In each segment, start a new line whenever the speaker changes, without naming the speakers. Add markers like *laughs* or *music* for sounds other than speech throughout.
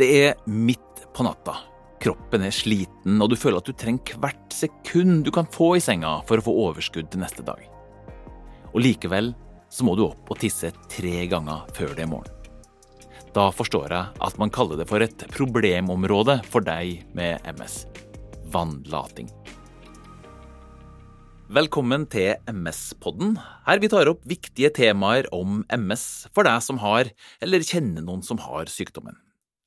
Det er midt på natta. Kroppen er sliten, og du føler at du trenger hvert sekund du kan få i senga for å få overskudd til neste dag. Og likevel så må du opp og tisse tre ganger før det er morgen. Da forstår jeg at man kaller det for et problemområde for deg med MS. Vannlating. Velkommen til MS-podden, her vi tar opp viktige temaer om MS for deg som har, eller kjenner noen som har sykdommen.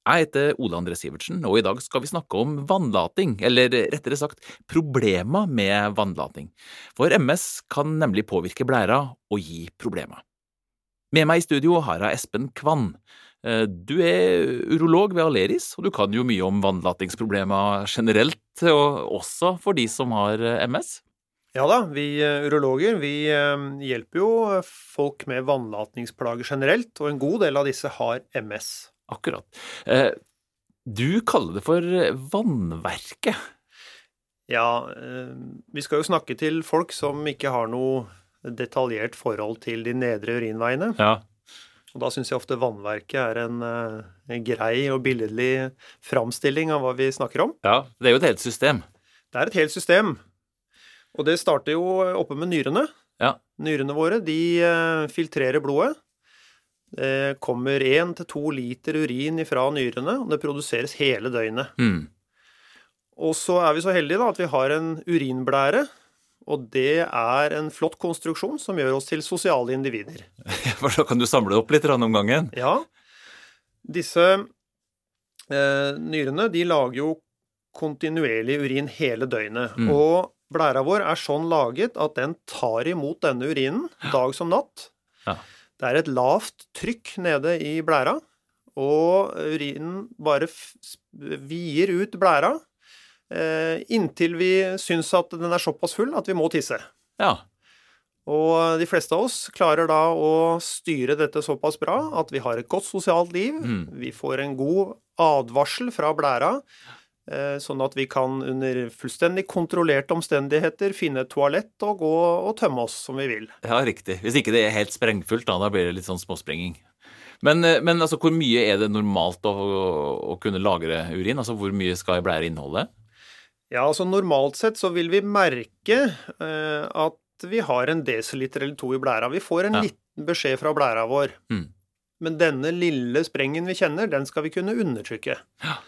Jeg heter Ole André Sivertsen, og i dag skal vi snakke om vannlating, eller rettere sagt problemer med vannlating. For MS kan nemlig påvirke blæra og gi problemer. Med meg i studio har jeg Espen Kvann. Eh, du er urolog ved Aleris, og du kan jo mye om vannlatingsproblemer generelt, og også for de som har eh, MS.
Ja da, vi uh, urologer vi hjelper jo folk med vannlatingsplager generelt, og en god del av disse har MS.
Akkurat. Uh, du kaller det for vannverket.
Ja, vi skal jo snakke til folk som ikke har noe detaljert forhold til de nedre urinveiene.
Ja.
Og da syns jeg ofte vannverket er en, en grei og billedlig framstilling av hva vi snakker om.
Ja, det er jo et helt system.
Det er et helt system. Og det starter jo oppe med nyrene.
Ja.
Nyrene våre de eh, filtrerer blodet. Det kommer én til to liter urin fra nyrene, og det produseres hele døgnet.
Mm.
Og så er vi så heldige da, at vi har en urinblære. Og det er en flott konstruksjon som gjør oss til sosiale individer. *laughs*
For da kan du samle opp litt om gangen?
Ja. Disse eh, nyrene de lager jo kontinuerlig urin hele døgnet.
Mm.
Og Blæra vår er sånn laget at den tar imot denne urinen dag som natt.
Ja.
Det er et lavt trykk nede i blæra, og urinen bare vier ut blæra eh, inntil vi syns at den er såpass full at vi må tisse.
Ja.
Og de fleste av oss klarer da å styre dette såpass bra at vi har et godt sosialt liv.
Mm.
Vi får en god advarsel fra blæra sånn at vi kan under fullstendig kontrollerte omstendigheter finne et toalett og gå og tømme oss som vi vil.
Ja, riktig. Hvis ikke det er helt sprengfullt, da, da blir det litt sånn småsprenging. Men, eh, men altså, hvor mye er det normalt å, å kunne lagre urin? Altså, Hvor mye skal i blære inneholde?
Ja, altså Normalt sett så vil vi merke eh, at vi har en desiliter eller to i blæra. Vi får en
ja.
liten beskjed fra blæra vår.
Mm.
Men denne lille sprengen vi kjenner, den skal vi kunne undertrykke.
Ja.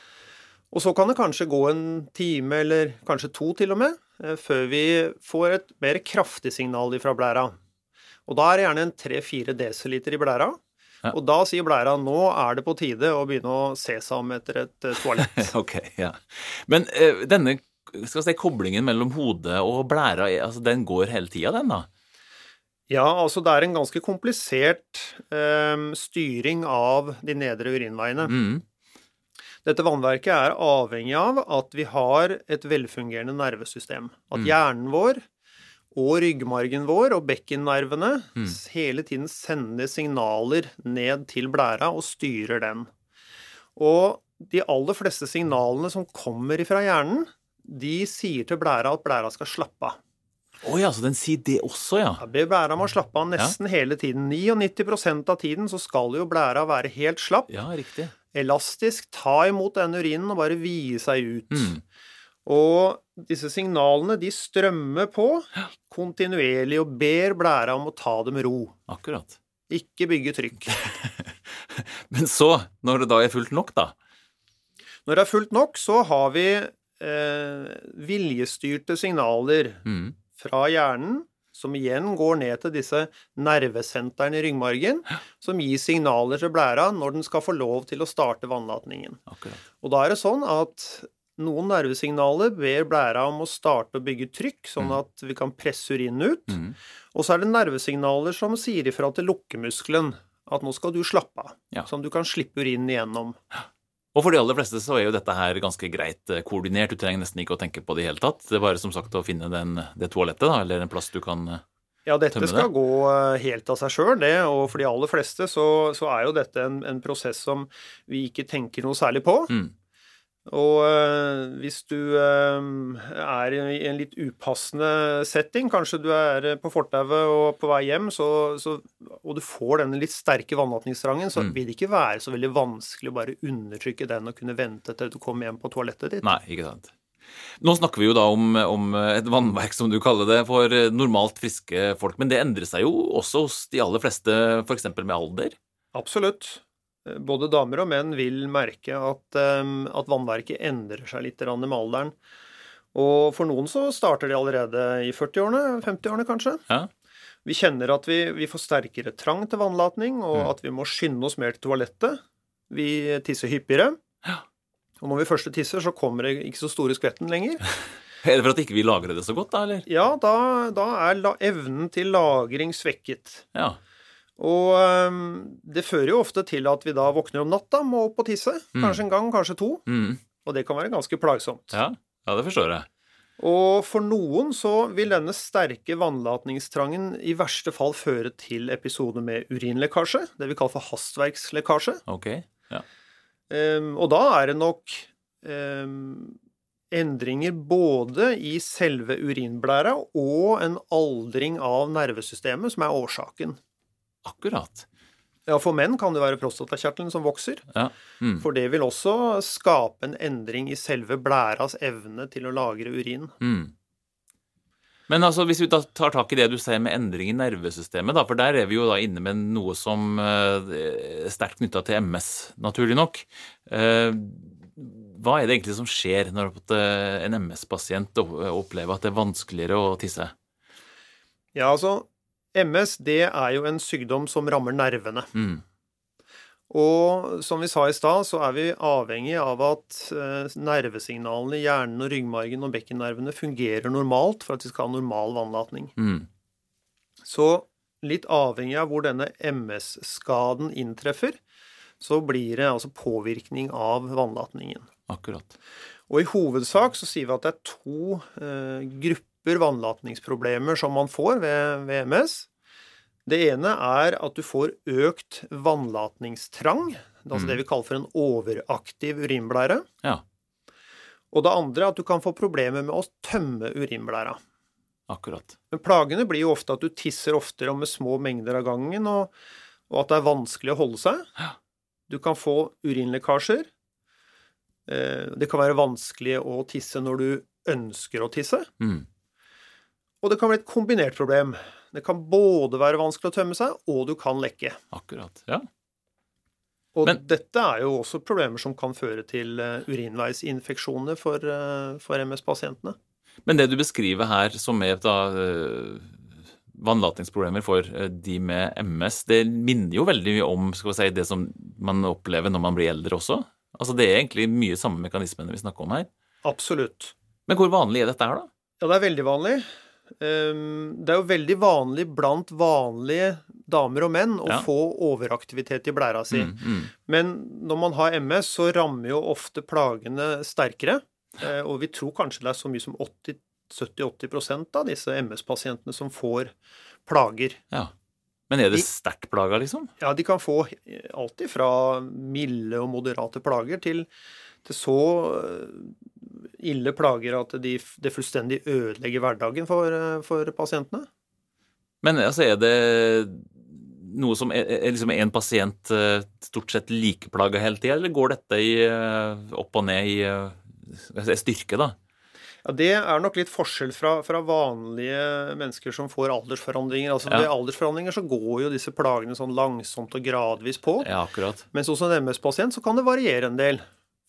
Og så kan det kanskje gå en time, eller kanskje to til og med, før vi får et mer kraftig signal fra blæra. Og da er det gjerne en 3-4 dl i blæra.
Ja.
Og da sier blæra nå er det på tide å begynne å se seg om etter et uh, toalett. *laughs*
ok, ja. Men uh, denne skal si, koblingen mellom hodet og blæra, altså, den går hele tida, den da?
Ja, altså det er en ganske komplisert uh, styring av de nedre urinveiene.
Mm.
Dette vannverket er avhengig av at vi har et velfungerende nervesystem. At
Mm.
hjernen vår og ryggmargen vår og bekkennervene
Mm.
hele tiden sender signaler ned til blæra og styrer den. Og de aller fleste signalene som kommer fra hjernen, de sier til blæra at blæra skal slappe av.
Å ja, så den sier det også, ja?
Ber blæra om å slappe av nesten hele tiden. 99% av tiden så skal jo blæra være helt slapp
Ja, riktig.
Elastisk, ta imot den urinen og bare vie seg ut.
Mm.
Og disse signalene de strømmer på kontinuerlig og ber blæra om å ta det med ro.
Akkurat.
Ikke bygge trykk. *laughs*
Men så, når det da er fullt nok, da?
Når det er fullt nok, så har vi eh, viljestyrte signaler
Mm.
fra hjernen, som igjen går ned til disse nervesentrene i ryggmargen, som gir signaler til blæra når den skal få lov til å starte vannlatningen.
Akkurat.
Og da er det sånn at noen nervesignaler ber blæra om å starte å bygge trykk, sånn
Mm.
at vi kan presse urinen ut.
Mm.
Og så er det nervesignaler som sier ifra til lukkemuskelen at nå skal du slappe av,
Ja.
sånn at du kan slippe urinen igjennom.
Og for de aller fleste så er jo dette her ganske greit eh, koordinert. Du trenger nesten ikke å tenke på det i hele tatt. Det er bare som sagt å finne den, det toalettet, da, eller en plass du kan eh,
Ja, dette skal
det?
gå eh, helt av seg sjøl, det. Og for de aller fleste så, så er jo dette en, en prosess som vi ikke tenker noe særlig på.
mm.
Og øh, hvis du øh, er i en litt upassende setting, kanskje du er på fortauet og på vei hjem, så, så, og du får denne litt sterke vannatningstrangen, så
Mm.
vil det ikke være så veldig vanskelig å bare undertrykke den og kunne vente til du kommer hjem på toalettet ditt.
Nei, ikke sant. Nå snakker vi jo da om, om et vannverk, som du kaller det, for normalt friske folk. Men det endrer seg jo også hos de aller fleste, f.eks. med alder.
Absolutt. Eh, Både damer og menn vil merke at, eh, at vannverket endrer seg litt med alderen. Og for noen så starter de allerede i 40-årene, 50-årene kanskje.
Ja.
Vi kjenner at vi, vi får sterkere trang til vannlatning, og
Mm.
at vi må skynde oss mer til toalettet. Vi tisser hyppigere.
Ja.
Og når vi først tisser, så kommer det ikke så store skvetten lenger. *laughs*
Er det for at ikke vi lagrer det så godt, da, eller?
Ja, da, da er evnen til lagring svekket.
Ja.
Og øhm, det fører jo ofte til at vi da våkner om natta, må opp og tisse.
Mm.
Kanskje en gang, kanskje to.
Mm.
Og det kan være ganske plagsomt.
ja. Ja, det forstår jeg.
Og for noen så vil denne sterke vannlatningstrangen i verste fall føre til episoder med urinlekkasje, det vi kaller for hastverkslekkasje.
Ok. Ja.
Um, og da er det nok um, endringer både i selve urinblæra og en aldring av nervesystemet som er årsaken.
Akkurat.
Ja, For menn kan det være prostatakjertelen som vokser.
Ja. Mm.
For det vil også skape en endring i selve blæras evne til å lagre urin.
Mm. Men altså, hvis vi da tar tak i det du sier med endring i nervesystemet, da, for der er vi jo da inne med noe som eh, er sterkt knytta til MS, naturlig nok. Eh, hva er det egentlig som skjer når eh, en MS-pasient opplever at det er vanskeligere å tisse?
Ja, altså MS det er jo en sykdom som rammer nervene.
Mm.
Og som vi sa i stad, så er vi avhengig av at eh, nervesignalene i hjernen og ryggmargen og bekkennervene fungerer normalt for at vi skal ha normal vannlatning.
Mm.
Så litt avhengig av hvor denne MS-skaden inntreffer, så blir det altså påvirkning av vannlatningen.
Akkurat.
Og i hovedsak så sier vi at det er to eh, grupper vannlatningsproblemer som man får ved, ved MS. Det ene er at du får økt vannlatningstrang, altså
Mm.
det vi kaller for en overaktiv urinblære.
Ja,
Og det andre er at du kan få problemer med å tømme urinblæra.
akkurat.
Men plagene blir jo ofte at du tisser oftere og med små mengder av gangen, og, og at det er vanskelig å holde seg.
Ja.
Du kan få urinlekkasjer. Eh, Det kan være vanskelig å tisse når du ønsker å tisse.
Mm.
Og det kan bli et kombinert problem. Det kan både være vanskelig å tømme seg, og du kan lekke.
Akkurat. Ja.
Og
Men-
dette er jo også problemer som kan føre til eh, urinveisinfeksjoner for, eh, for MS-pasientene.
Men det du beskriver her som er da eh, vannlatingsproblemer for de med MS, det minner jo veldig mye om si, det som man opplever når man blir eldre også. Altså Det er egentlig mye samme mekanismene vi snakker om her.
Absolutt.
Men hvor vanlig er dette her, da?
Ja, det er veldig vanlig. Ehm, Det er jo veldig vanlig blant vanlige damer og menn å
Ja.
få overaktivitet i blæra si.
Mm, mm.
Men når man har MS, så rammer jo ofte plagene sterkere. Eh, Og vi tror kanskje det er så mye som 70-80% av disse MS-pasientene som får plager.
Ja. Men er det sterkt plaga, liksom?
Ja, de kan få alt ifra milde og moderate plager til, til så eh, ille plager at de, det fullstendig ødelegger hverdagen for, eh, for pasientene.
Men altså, er det noe som er, er liksom en pasient eh, stort sett likeplaga hele tida, eller går dette i, eh, opp og ned i si, styrke, da?
Ja, Det er nok litt forskjell fra, fra vanlige mennesker som får aldersforandringer. Altså
Ja.
Ved aldersforandringer så går jo disse plagene sånn langsomt og gradvis på.
Ja, akkurat.
Mens hos en MS-pasient så kan det variere en del.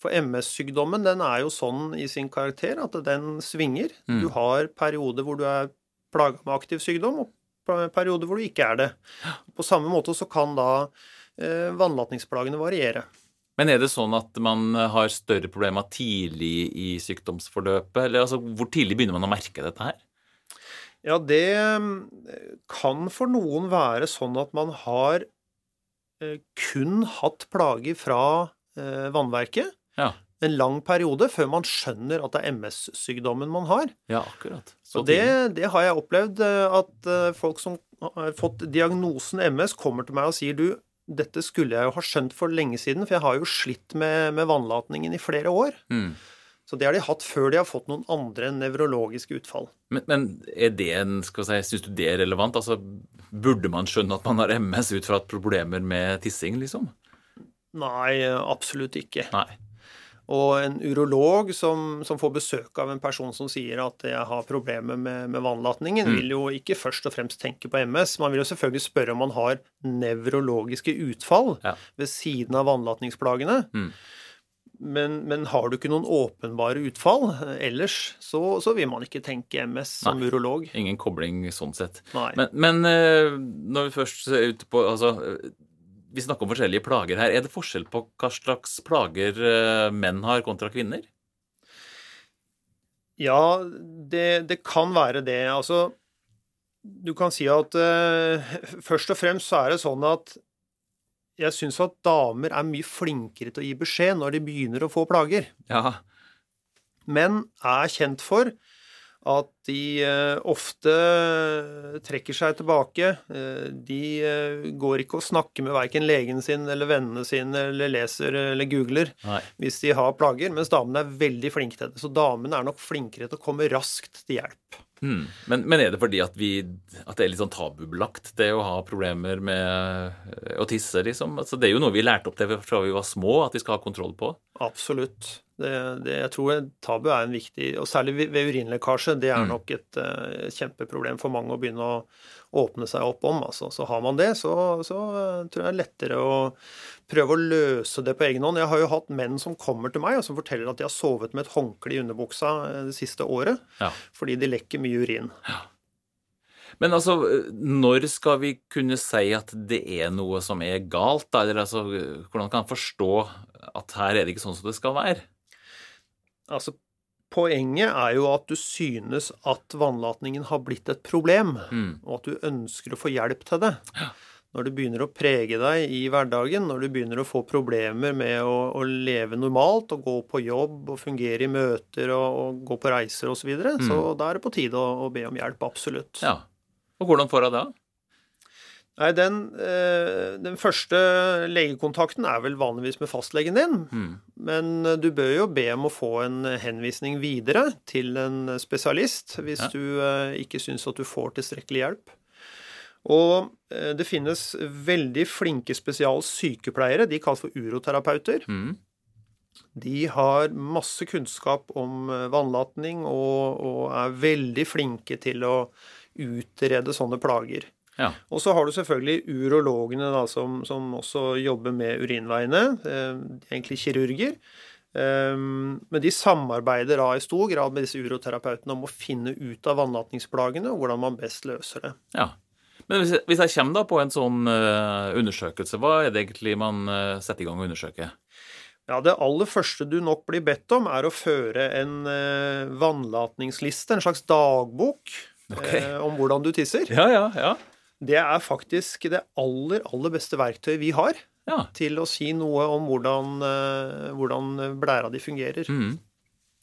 For MS-sykdommen den er jo sånn i sin karakter at den svinger.
Mm.
Du har perioder hvor du er plaga med aktiv sykdom, og perioder hvor du ikke er det. På samme måte så kan da eh, vannlatningsplagene variere.
Men er det sånn at man har større problemer tidlig i sykdomsforløpet? Eller altså, hvor tidlig begynner man å merke dette her?
Ja, det eh, kan for noen være sånn at man har eh, kun hatt plager fra eh, vannverket
Ja,
en lang periode før man skjønner at det er MS-sykdommen man har.
ja akkurat.
Så det, det har jeg opplevd, eh, at eh, folk som har fått diagnosen MS, kommer til meg og sier du, dette skulle jeg jo ha skjønt for lenge siden, for jeg har jo slitt med, med vannlatningen i flere år.
Mm.
Så det har de hatt før de har fått noen andre nevrologiske utfall.
Men, men er det en, skal si, syns du det er relevant? Altså, Burde man skjønne at man har MS ut fra problemer med tissing, liksom?
Nei, absolutt ikke.
Nei.
Og en urolog som, som, får besøk av en person som sier at jeg har problemer med, med vannlatningen, mm. vil jo ikke først og fremst tenke på MS. Man vil jo selvfølgelig spørre om man har nevrologiske utfall ja. ved siden av vannlatningsplagene. Mm. Men, men, har du ikke noen åpenbare utfall ellers, så, så vil man ikke tenke MS som Nei, urolog.
Ingen kobling sånn sett. Men, men, eh, når vi først er ute på altså, Vi snakker om forskjellige plager her. Er det forskjell på hva slags plager eh, menn har kontra kvinner?
Ja, det, det kan være det. Altså, du kan si at uh, først og fremst så er det sånn at jeg syns at damer er mye flinkere til å gi beskjed når de begynner å få plager.
Ja.
Menn er kjent for at de eh, ofte trekker seg tilbake. Eh, de eh, går ikke og snakker med verken legen sin eller vennene sine eller leser eller googler Nei. hvis de har plager, mens damene er veldig flinke til det. Så damene er nok flinkere til å komme raskt til hjelp.
Hmm. Men, men, er det fordi at, vi, at, det er litt sånn tabubelagt, det å ha problemer med å tisse, liksom? Altså, det er jo noe vi lærte opp til fra vi var små, at vi skal ha kontroll på?
Absolutt. Det, det, jeg tror tabu er en viktig Og særlig ved urinlekkasje. Det er mm. nok et uh, kjempeproblem for mange å begynne å åpne seg opp om. Altså. Så har man det, så, så uh, tror jeg det er lettere å prøve å løse det på egen hånd. Jeg har jo hatt menn som kommer til meg og som forteller at de har sovet med et håndkle i underbuksa eh, det siste året ja. fordi de lekker mye urin. Ja.
Men altså, når skal vi kunne si at det er noe som er galt? Da? Eller altså, hvordan kan man forstå at her er det ikke sånn som det skal være?
Altså, Poenget er jo at du synes at vannlatningen har blitt et problem, mm. og at du ønsker å få hjelp til det. Ja. Når det begynner å prege deg i hverdagen, når du begynner å få problemer med å, å leve normalt og gå på jobb og fungere i møter og, og gå på reiser osv., så, videre, mm. så da er det på tide å, å, be om hjelp. Absolutt.
Ja. Og hvordan får hun det?
Nei, den, eh, den, første legekontakten er vel vanligvis med fastlegen din. Mm. Men eh, du bør jo be om å få en henvisning videre til en spesialist hvis ja. du eh, ikke syns at du får tilstrekkelig hjelp. Og det finnes veldig flinke spesialsykepleiere. De kalles for uroterapeuter. Mm. De har masse kunnskap om vannlatning og, og er veldig flinke til å utrede sånne plager.
Ja.
Og så har du selvfølgelig urologene da, som, som også jobber med urinveiene. Eh, egentlig kirurger. Eh, men de samarbeider da i stor grad med disse uroterapeutene om å finne ut av vannlatningsplagene og hvordan man best løser det.
Ja. Men hvis jeg, hvis jeg kommer da på en sånn uh, undersøkelse, hva er det egentlig man uh, setter i gang å undersøke?
Ja, Det aller første du nok blir bedt om, er å føre en uh, vannlatningsliste, en slags dagbok, okay. om hvordan du tisser.
Ja, ja, ja
det er faktisk det aller, aller beste verktøyet vi har ja. til å si noe om hvordan, uh, hvordan blæra di fungerer. Mm.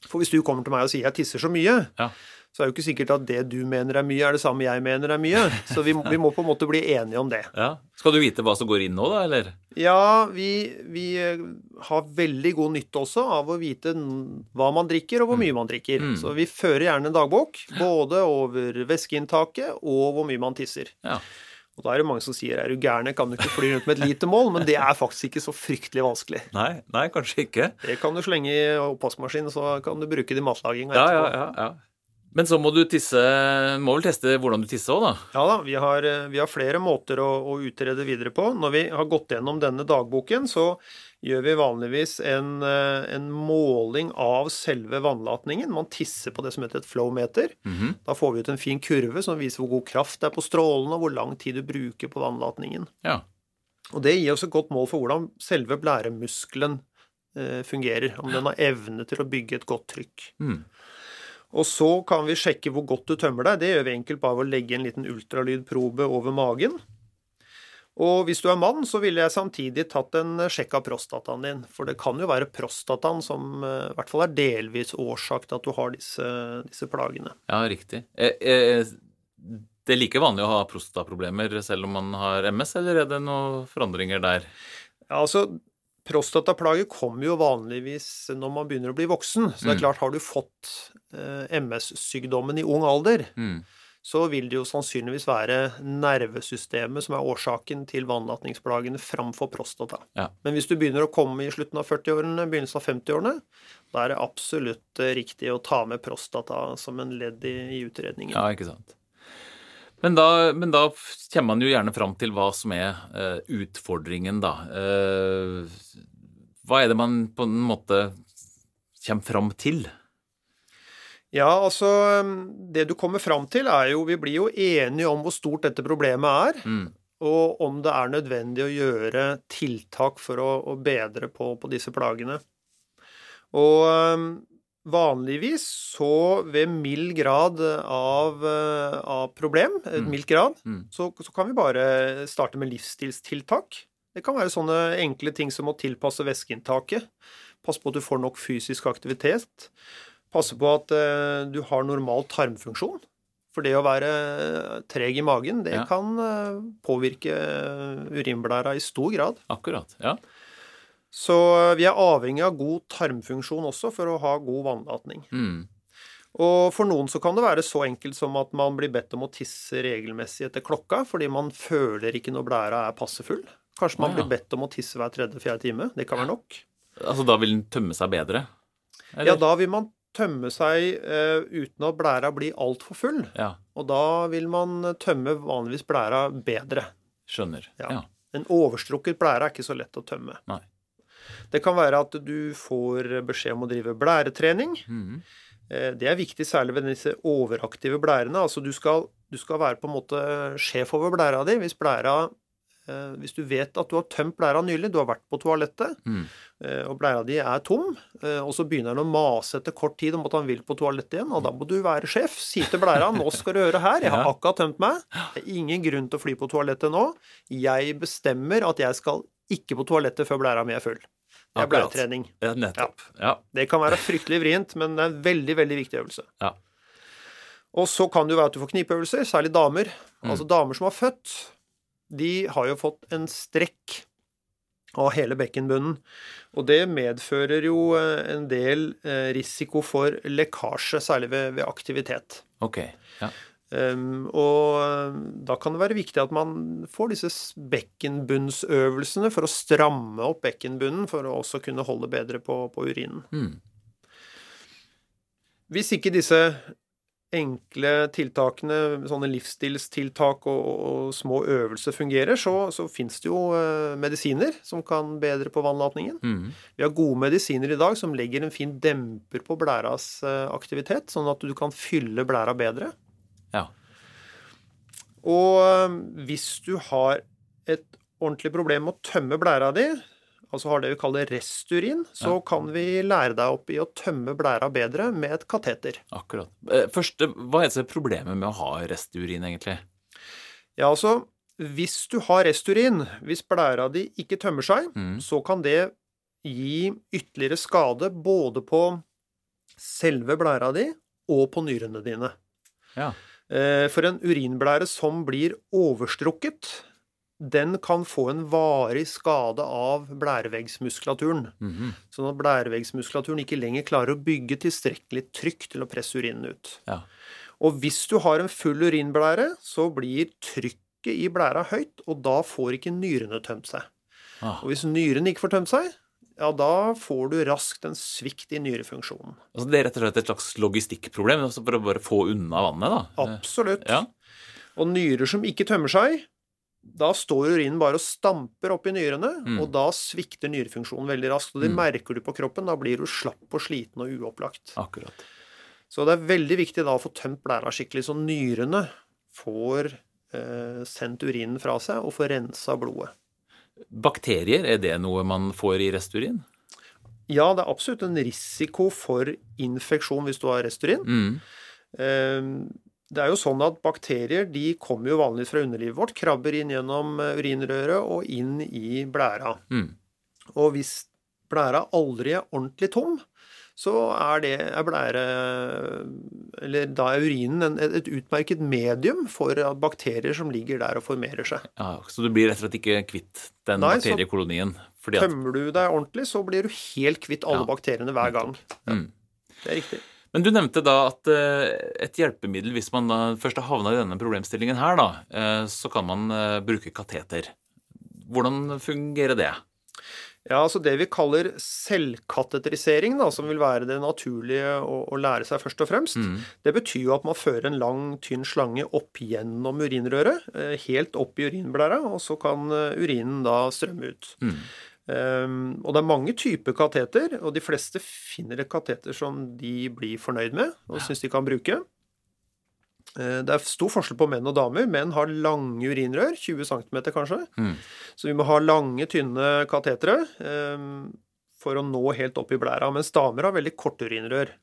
For hvis du kommer til meg og sier 'jeg tisser så mye', ja så er det jo ikke sikkert at det du mener er mye, er det samme jeg mener er mye. Så vi, *laughs* vi må på en måte bli enige om det.
Ja. Skal du vite hva som går inn nå, da, eller?
Ja, vi, vi eh, har veldig god nytte også av å vite hva man drikker, og hvor mm. mye man drikker. Mm. Så vi fører gjerne en dagbok, både over væskeinntaket og hvor mye man tisser.
Ja.
Og da er det mange som sier er du gæren, kan du ikke fly rundt med et lite mål? Men det er faktisk ikke så fryktelig vanskelig.
Nei, nei kanskje ikke.
Det kan du slenge i oppvaskmaskinen, så kan du bruke det i matlaging.
Ja, ja, ja, ja. Men så må du tisse Må vel teste hvordan du tisser òg, da?
Ja da, vi har, vi har flere måter å, å, utrede videre på. Når vi har gått gjennom denne dagboken, så gjør vi vanligvis en, en måling av selve vannlatningen. Man tisser på det som heter et flowmeter. Mm -hmm. Da får vi ut en fin kurve som viser hvor god kraft det er på strålene, og hvor lang tid du bruker på vannlatningen.
Ja.
Og det gir oss et godt mål for hvordan selve blæremuskelen eh, fungerer. Om den har evne til å bygge et godt trykk. Mm. Og så kan vi sjekke hvor godt du tømmer deg. Det gjør vi enkelt bare ved å legge en liten ultralydprobe over magen. Og hvis du er mann, så ville jeg samtidig tatt en sjekk av prostataen din. For det kan jo være prostataen som eh, i hvert fall er delvis årsak til at du har disse, disse plagene.
Ja, riktig. det er like vanlig å ha prostataproblemer selv om man har MS, eller er det noen forandringer der?
Ja, altså, Prostataplager kommer jo vanligvis når man begynner å bli voksen. Så det er
Mm.
klart, har du fått eh, MS-sykdommen i ung alder,
Mm.
så vil det jo sannsynligvis være nervesystemet som er årsaken til vannlatningsplagene framfor prostata.
Ja.
Men hvis du begynner å komme i slutten av 40-årene, begynnelsen av 50-årene, da er det absolutt eh, riktig å ta med prostata som en ledd i, i utredningen.
Ja, ikke sant. Men da, men da kommer man jo gjerne fram til hva som er uh, utfordringen, da. Uh, hva er det man på en måte kommer fram til?
Ja, altså Det du kommer fram til, er jo Vi blir jo enige om hvor stort dette problemet er.
Mm.
Og om det er nødvendig å gjøre tiltak for å, å bedre på, på disse plagene. Og øhm, vanligvis så ved mild grad av, øh, av problem, et
Mm.
mildt grad,
Mm.
så, så kan vi bare starte med livsstilstiltak. Det kan være sånne enkle ting som å tilpasse væskeinntaket. Passe på at du får nok fysisk aktivitet. Passe på at uh, du har normal tarmfunksjon. For det å være treg i magen, det
Ja.
kan uh, påvirke urinblæra i stor grad.
Akkurat. Ja.
Så øh, vi er avhengig av god tarmfunksjon også for å ha god vannlatning.
Mm.
Og for noen så kan det være så enkelt som at man blir bedt om å tisse regelmessig etter klokka fordi man føler ikke når blæra er passe full. Kanskje man
oh, ja.
blir bedt om å tisse hver tredje-fjerde time. Det kan være nok.
Altså da vil den tømme seg bedre?
Ja, da vil man tømme seg uh, uten at blæra blir altfor full.
Ja,
Og da vil man tømme vanligvis blæra bedre.
skjønner.
Ja.
Ja.
En overstrukket blære er ikke så lett å tømme.
Nei.
Det kan være at du får beskjed om å drive blæretrening.
Mhm.
Eh, Det er viktig særlig ved disse overaktive blærene. Altså du skal, du skal være på en måte sjef over blæra di. Hvis blæra Hvis du vet at du har tømt blæra nylig, du har vært på toalettet,
Mm.
eh, og blæra di er tom, eh, og så begynner han å mase etter kort tid om at han vil på toalettet igjen, og da må du være sjef. Si til blæra 'nå skal du høre her, jeg har akkurat tømt meg', det er ingen grunn til å fly på toalettet nå. Jeg bestemmer at jeg skal ikke på toalettet før blæra mi er full. Det er blæretrening.
ja nettopp. Ja.
Det kan være fryktelig vrient, men det er en veldig, veldig viktig øvelse.
Ja.
Og så kan det jo være at du får knipeøvelser, særlig damer.
Mm.
Altså damer som har født, de har jo fått en strekk av hele bekkenbunnen. Og det medfører jo eh, en del eh, risiko for lekkasje, særlig ved, ved aktivitet.
Ok. Ja.
Um, og eh, da kan det være viktig at man får disse bekkenbunnsøvelsene for å stramme opp bekkenbunnen, for å også kunne holde bedre på, på urinen.
Mm.
Hvis ikke disse enkle tiltakene, sånne livsstilstiltak og, og, og små øvelser fungerer, så, så fins det jo eh, medisiner som kan bedre på vannlatningen.
Mm.
Vi har gode medisiner i dag som legger en fin demper på blæras eh, aktivitet, sånn at du kan fylle blæra bedre.
Ja.
Og eh, hvis du har et ordentlig problem med å tømme blæra di, altså har det vi kaller resturin, så
Ja.
kan vi lære deg opp i å tømme blæra bedre med et kateter.
Akkurat. Eh, Først, hva er det problemet med å ha resturin, egentlig?
Ja, altså, hvis du har resturin, hvis blæra di ikke tømmer seg,
Mm.
så kan det gi ytterligere skade både på selve blæra di og på nyrene dine.
Ja.
Eh, For en urinblære som blir overstrukket, den kan få en varig skade av blæreveggsmuskulaturen.
Mhm.
Sånn at blæreveggsmuskulaturen ikke lenger klarer å bygge tilstrekkelig trykk til å presse urinen ut.
Ja.
Og hvis du har en full urinblære, så blir trykket i blæra høyt, og da får ikke nyrene tømt seg.
Ah.
Og hvis nyrene ikke får tømt seg, ja, da får du raskt en svikt i nyrefunksjonen.
Altså, det er rett og slett et slags logistikkproblem altså for å bare få unna vannet, da?
Absolutt.
Ja.
Og nyrer som ikke tømmer seg, da står urinen bare og stamper opp i nyrene,
Mm.
og da svikter nyrefunksjonen veldig raskt. Og det
Mm.
merker du på kroppen. Da blir du slapp og sliten og uopplagt.
Akkurat.
Så det er veldig viktig da å få tømt blæra skikkelig, så nyrene får eh, sendt urinen fra seg og får rensa blodet.
Bakterier, er det noe man får i resturin?
Ja, det er absolutt en risiko for infeksjon hvis du har resturin.
Mm.
Eh, Det er jo sånn at bakterier de kommer jo vanligvis fra underlivet vårt, krabber inn gjennom eh, urinrøret og inn i blæra.
Mm.
Og hvis blæra aldri er ordentlig tom, så er det er blære Eller da er urinen en, et utmerket medium for bakterier som ligger der og formerer seg.
Ja, Så du blir rett og slett ikke kvitt den
Nei,
bakteriekolonien? Fordi at,
Tømmer du deg ordentlig, så blir du helt kvitt alle
Ja,
bakteriene hver gang.
mm.
Det er riktig.
Men du nevnte da at eh, et hjelpemiddel, hvis man først har havna i denne problemstillingen her, da, eh, så kan man eh, bruke kateter. Hvordan fungerer det?
Ja, altså Det vi kaller selvkateterisering, da, som vil være det naturlige å, å lære seg først og fremst,
Mm.
det betyr jo at man fører en lang, tynn slange opp gjennom urinrøret, helt opp i urinblæra, og så kan urinen da strømme ut.
Mm.
Um, og det er mange typer kateter, og de fleste finner et kateter som de blir fornøyd med og syns de kan bruke. Eh, Det er stor forskjell på menn og damer. Menn har lange urinrør, 20 cm kanskje.
Mm.
Så vi må ha lange, tynne katetere um, for å nå helt opp i blæra. Mens damer har veldig korte urinrør,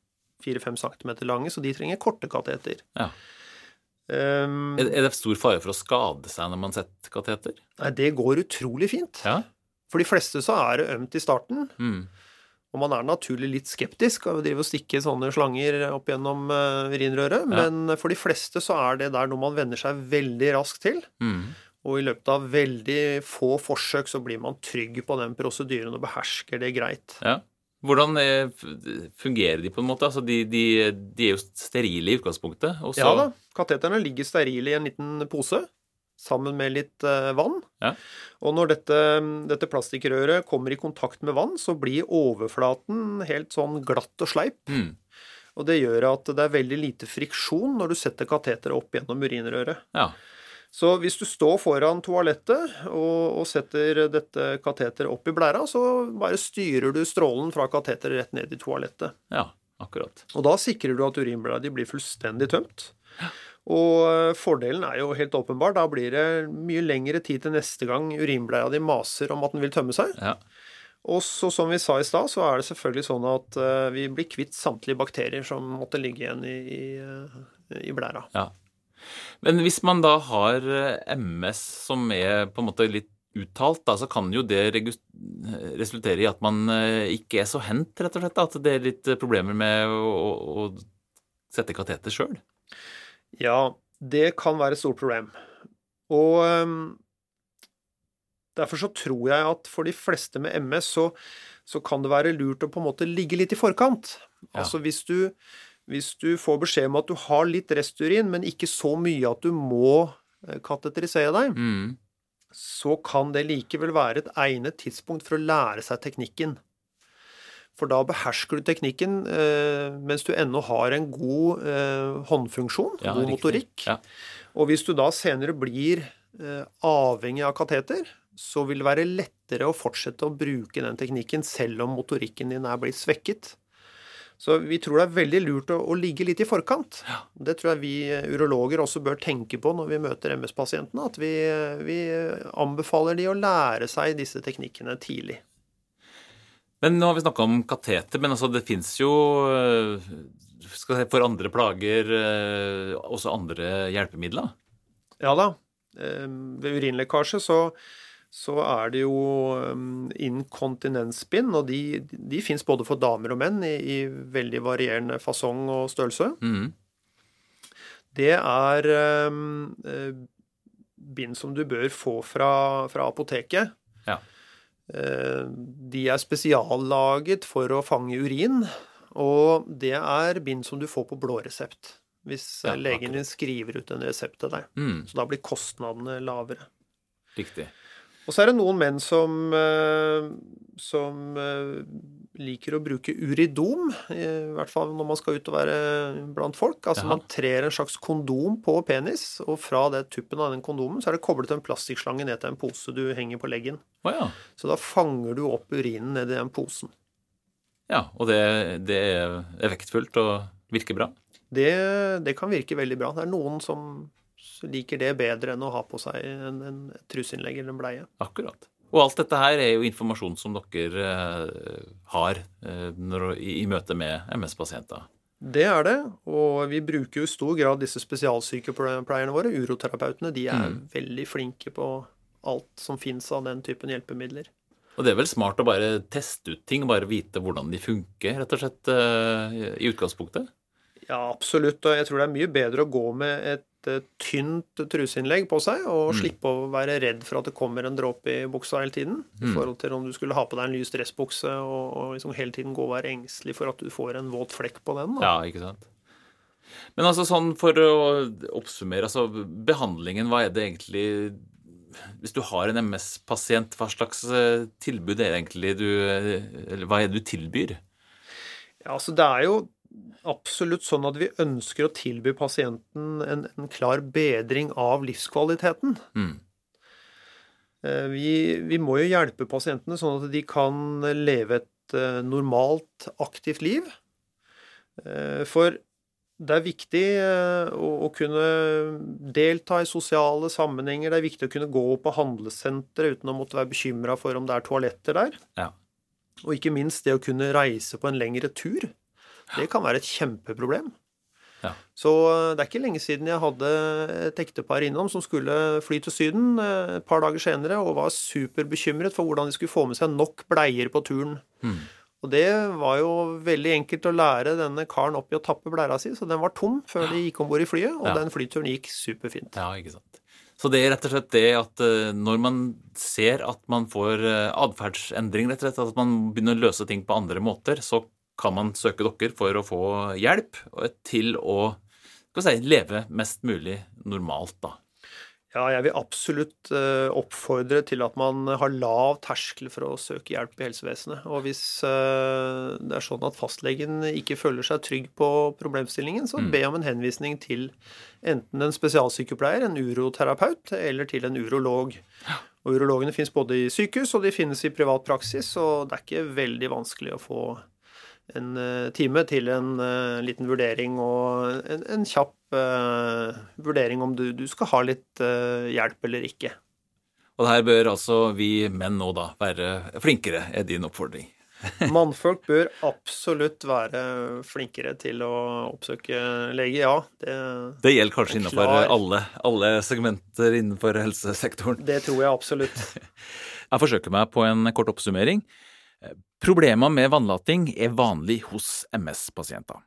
4-5 cm lange, så de trenger korte kateter.
Ja.
Um,
er det stor fare for å skade seg når man setter kateter?
nei, det går utrolig fint.
Ja.
For de fleste så er det ømt i starten.
Mm.
Og man er naturlig litt skeptisk av å drive og stikke sånne slanger opp gjennom urinrøret,
Ja.
men for de fleste så er det der noe man venner seg veldig raskt til.
Mm.
Og i løpet av veldig få forsøk så blir man trygg på den prosedyren og behersker det greit.
Ja. Hvordan er, fungerer de på en måte? Altså, de, de, de er jo sterile i utgangspunktet. Også...
Ja da, kateterne ligger sterile i en liten pose sammen med litt eh, vann.
Ja.
Og når dette, dette plastikkrøret kommer i kontakt med vann, så blir overflaten helt sånn glatt og sleip.
Mm.
Og det gjør at det er veldig lite friksjon når du setter kateteret opp gjennom urinrøret.
Ja.
Så hvis du står foran toalettet og, og setter dette kateteret opp i blæra, så bare styrer du strålen fra kateteret rett ned i toalettet.
ja, akkurat.
Og da sikrer du at urinblæra di blir fullstendig tømt. Og eh, fordelen er jo helt åpenbar. Da blir det mye lengre tid til neste gang urinblæra di maser om at den vil tømme seg.
Ja.
Og så som vi sa i stad, så er det selvfølgelig sånn at eh, vi blir kvitt samtlige bakterier som måtte ligge igjen i, i, eh, i blæra.
ja. Men hvis man da har MS som er på en måte litt uttalt, da, så kan jo det resultere i at man ikke er så hendt, rett og slett. At det er litt problemer med å, å, å sette kateter sjøl.
Ja, det kan være et stort problem. Og ehm, derfor så tror jeg at for de fleste med MS så, så kan det være lurt å på en måte ligge litt i forkant.
Ja.
Altså hvis du, hvis du får beskjed om at du har litt resturin, men ikke så mye at du må eh, kateterisere deg,
Mm.
så kan det likevel være et egnet tidspunkt for å lære seg teknikken. For da behersker du teknikken eh, mens du ennå har en god eh, håndfunksjon,
Ja,
god
riktig.
motorikk.
Ja.
Og hvis du da senere blir eh, avhengig av kateter, så vil det være lettere å fortsette å bruke den teknikken selv om motorikken din er blitt svekket. Så vi tror det er veldig lurt å, å ligge litt i forkant. Det tror jeg vi urologer også bør tenke på når vi møter MS-pasientene. At vi, vi anbefaler de å lære seg disse teknikkene tidlig.
Men nå har vi snakka om kateter, men altså det fins jo eh, si, for andre plager eh, også andre hjelpemidler.
Ja da. eh, Ved urinlekkasje så, så er det jo eh, inkontinensbind, og de, de fins både for damer og menn i, i veldig varierende fasong og størrelse.
Mm.
Det er eh, eh, bind som du bør få fra, fra apoteket.
Ja.
Eh, De er spesiallaget for å fange urin, og det er bind som du får på blå resept. Hvis
Ja,
eh, legen din skriver ut en resept til deg.
Mm,
Så da blir kostnadene lavere.
riktig.
Og så er det noen menn som, eh, som eh, liker å bruke uridom, i hvert fall når man skal ut og være blant folk. Altså
Jaha.
man trer en slags kondom på penis, og fra det tuppen av den kondomen så er det koblet en plastikkslange ned til en pose du henger på leggen.
Oh, ja.
Så da fanger du opp urinen ned i den posen.
ja. Og det, det er effektfullt og virker bra.
Det, det kan virke veldig bra. Det er noen som liker det bedre enn å ha på seg en, en truseinnlegg eller en bleie.
Akkurat. Og alt dette her er jo informasjon som dere eh, har eh, når, i, i møte med MS-pasienter.
Det er det, og vi bruker jo i stor grad disse spesialsykepleierne våre, uroterapeutene. De er
Mm.
veldig flinke på alt som fins av den typen hjelpemidler.
Og det er vel smart å bare teste ut ting, bare vite hvordan de funker, rett og slett, eh, i utgangspunktet?
Ja, absolutt. Og jeg tror det er mye bedre å gå med et tynt truseinnlegg på seg, og mm. slippe å være redd for at det kommer en dråpe i buksa hele tiden. Mm. I forhold til om du skulle ha på deg en lys dressbukse og, og liksom hele tiden gå og være engstelig for at du får en våt flekk på den.
Da. Ja, ikke sant. Men altså sånn for å oppsummere, altså behandlingen, hva er det egentlig Hvis du har en MS-pasient, hva slags eh, tilbud er det egentlig du Eller hva er det du tilbyr?
Ja, altså det er jo absolutt sånn at vi ønsker å tilby pasienten en, en klar bedring av livskvaliteten. Mm. Eh, vi, vi, må jo hjelpe pasientene sånn at de kan leve et eh, normalt, aktivt liv. Eh, for det er viktig å, å, kunne delta i sosiale sammenhenger. Det er viktig å kunne gå på handlesenteret uten å måtte være bekymra for om det er toaletter der. Ja. Og ikke minst det å kunne reise på en lengre tur. Det kan være et kjempeproblem. Ja. Så eh, det er ikke lenge siden jeg hadde et ektepar innom som skulle fly til Syden eh, et par dager senere og var superbekymret for hvordan de skulle få med seg nok bleier på turen. Mm. Og det var jo veldig enkelt å lære denne karen opp i å tappe blæra si, så den var tom før de gikk om bord i flyet, og ja. den flyturen gikk superfint.
Ja, ikke sant. Så det er rett og slett det at eh, når man ser at man får atferdsendring, rett og slett, at man begynner å løse ting på andre måter, så kan man søke dere for å få hjelp til å si, leve mest mulig normalt, da.
Ja, jeg vil absolutt eh, oppfordre til at man har lav terskel for å søke hjelp i helsevesenet. Og hvis eh, det er sånn at fastlegen ikke føler seg trygg på problemstillingen, så mm. be om en henvisning til enten en spesialsykepleier, en uroterapeut, eller til en urolog. Og Urologene finnes både i sykehus og de finnes i privat praksis, og det er ikke veldig vanskelig å få en eh, time til en uh, liten vurdering og en, en kjapp uh, vurdering om du, du, skal ha litt uh, hjelp eller ikke.
Og her bør altså vi menn nå da være flinkere, er din oppfordring? *laughs*
Mannfolk bør absolutt være flinkere til å oppsøke lege, ja.
Det, det gjelder kanskje innenfor alle, alle segmenter innenfor helsesektoren?
Det tror jeg absolutt. *laughs*
Jeg forsøker meg på en kort oppsummering. Problemer med vannlating er vanlig hos MS-pasienter.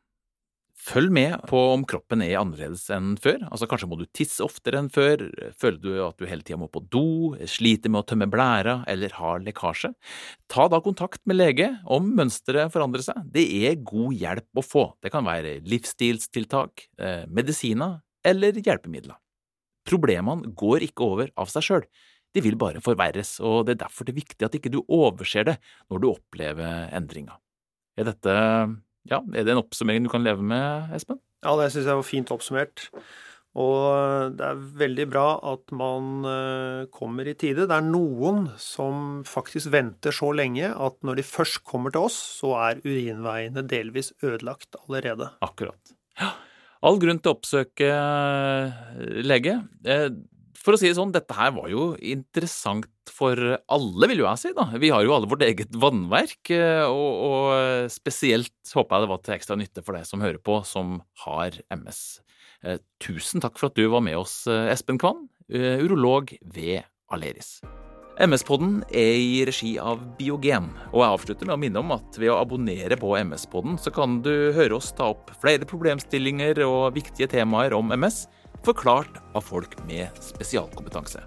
Følg med på om kroppen er annerledes enn før, altså kanskje må du tisse oftere enn før, føler du at du hele tida må på do, sliter med å tømme blæra eller har lekkasje. Ta da kontakt med lege om mønsteret forandrer seg, det er god hjelp å få, det kan være livsstilstiltak, eh, medisiner eller hjelpemidler. Problemene går ikke over av seg sjøl, de vil bare forverres, og det er derfor det er viktig at ikke du overser det når du opplever endringa. Er dette ja, er det en oppsummering du kan leve med, Espen?
Ja, det syns jeg var fint oppsummert. Og det er veldig bra at man eh, kommer i tide. Det er noen som faktisk venter så lenge at når de først kommer til oss, så er urinveiene delvis ødelagt allerede.
Akkurat. Ja. All grunn til å oppsøke eh, lege. Eh, for å si det sånn, dette her var jo interessant for alle, vil jo jeg si. da. Vi har jo alle vårt eget vannverk, eh, og, og spesielt håper jeg det var til ekstra nytte for deg som hører på, som har MS. Eh, tusen takk for at du var med oss, eh, Espen Kvann, urolog ved Aleris. MS-podden er i regi av Biogen, og jeg avslutter med å minne om at ved å abonnere på MS-podden, så kan du høre oss ta opp flere problemstillinger og viktige temaer om MS forklart av folk med spesialkompetanse.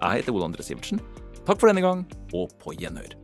Jeg heter Ole André Sivertsen. Takk for denne gang, og på gjenhør.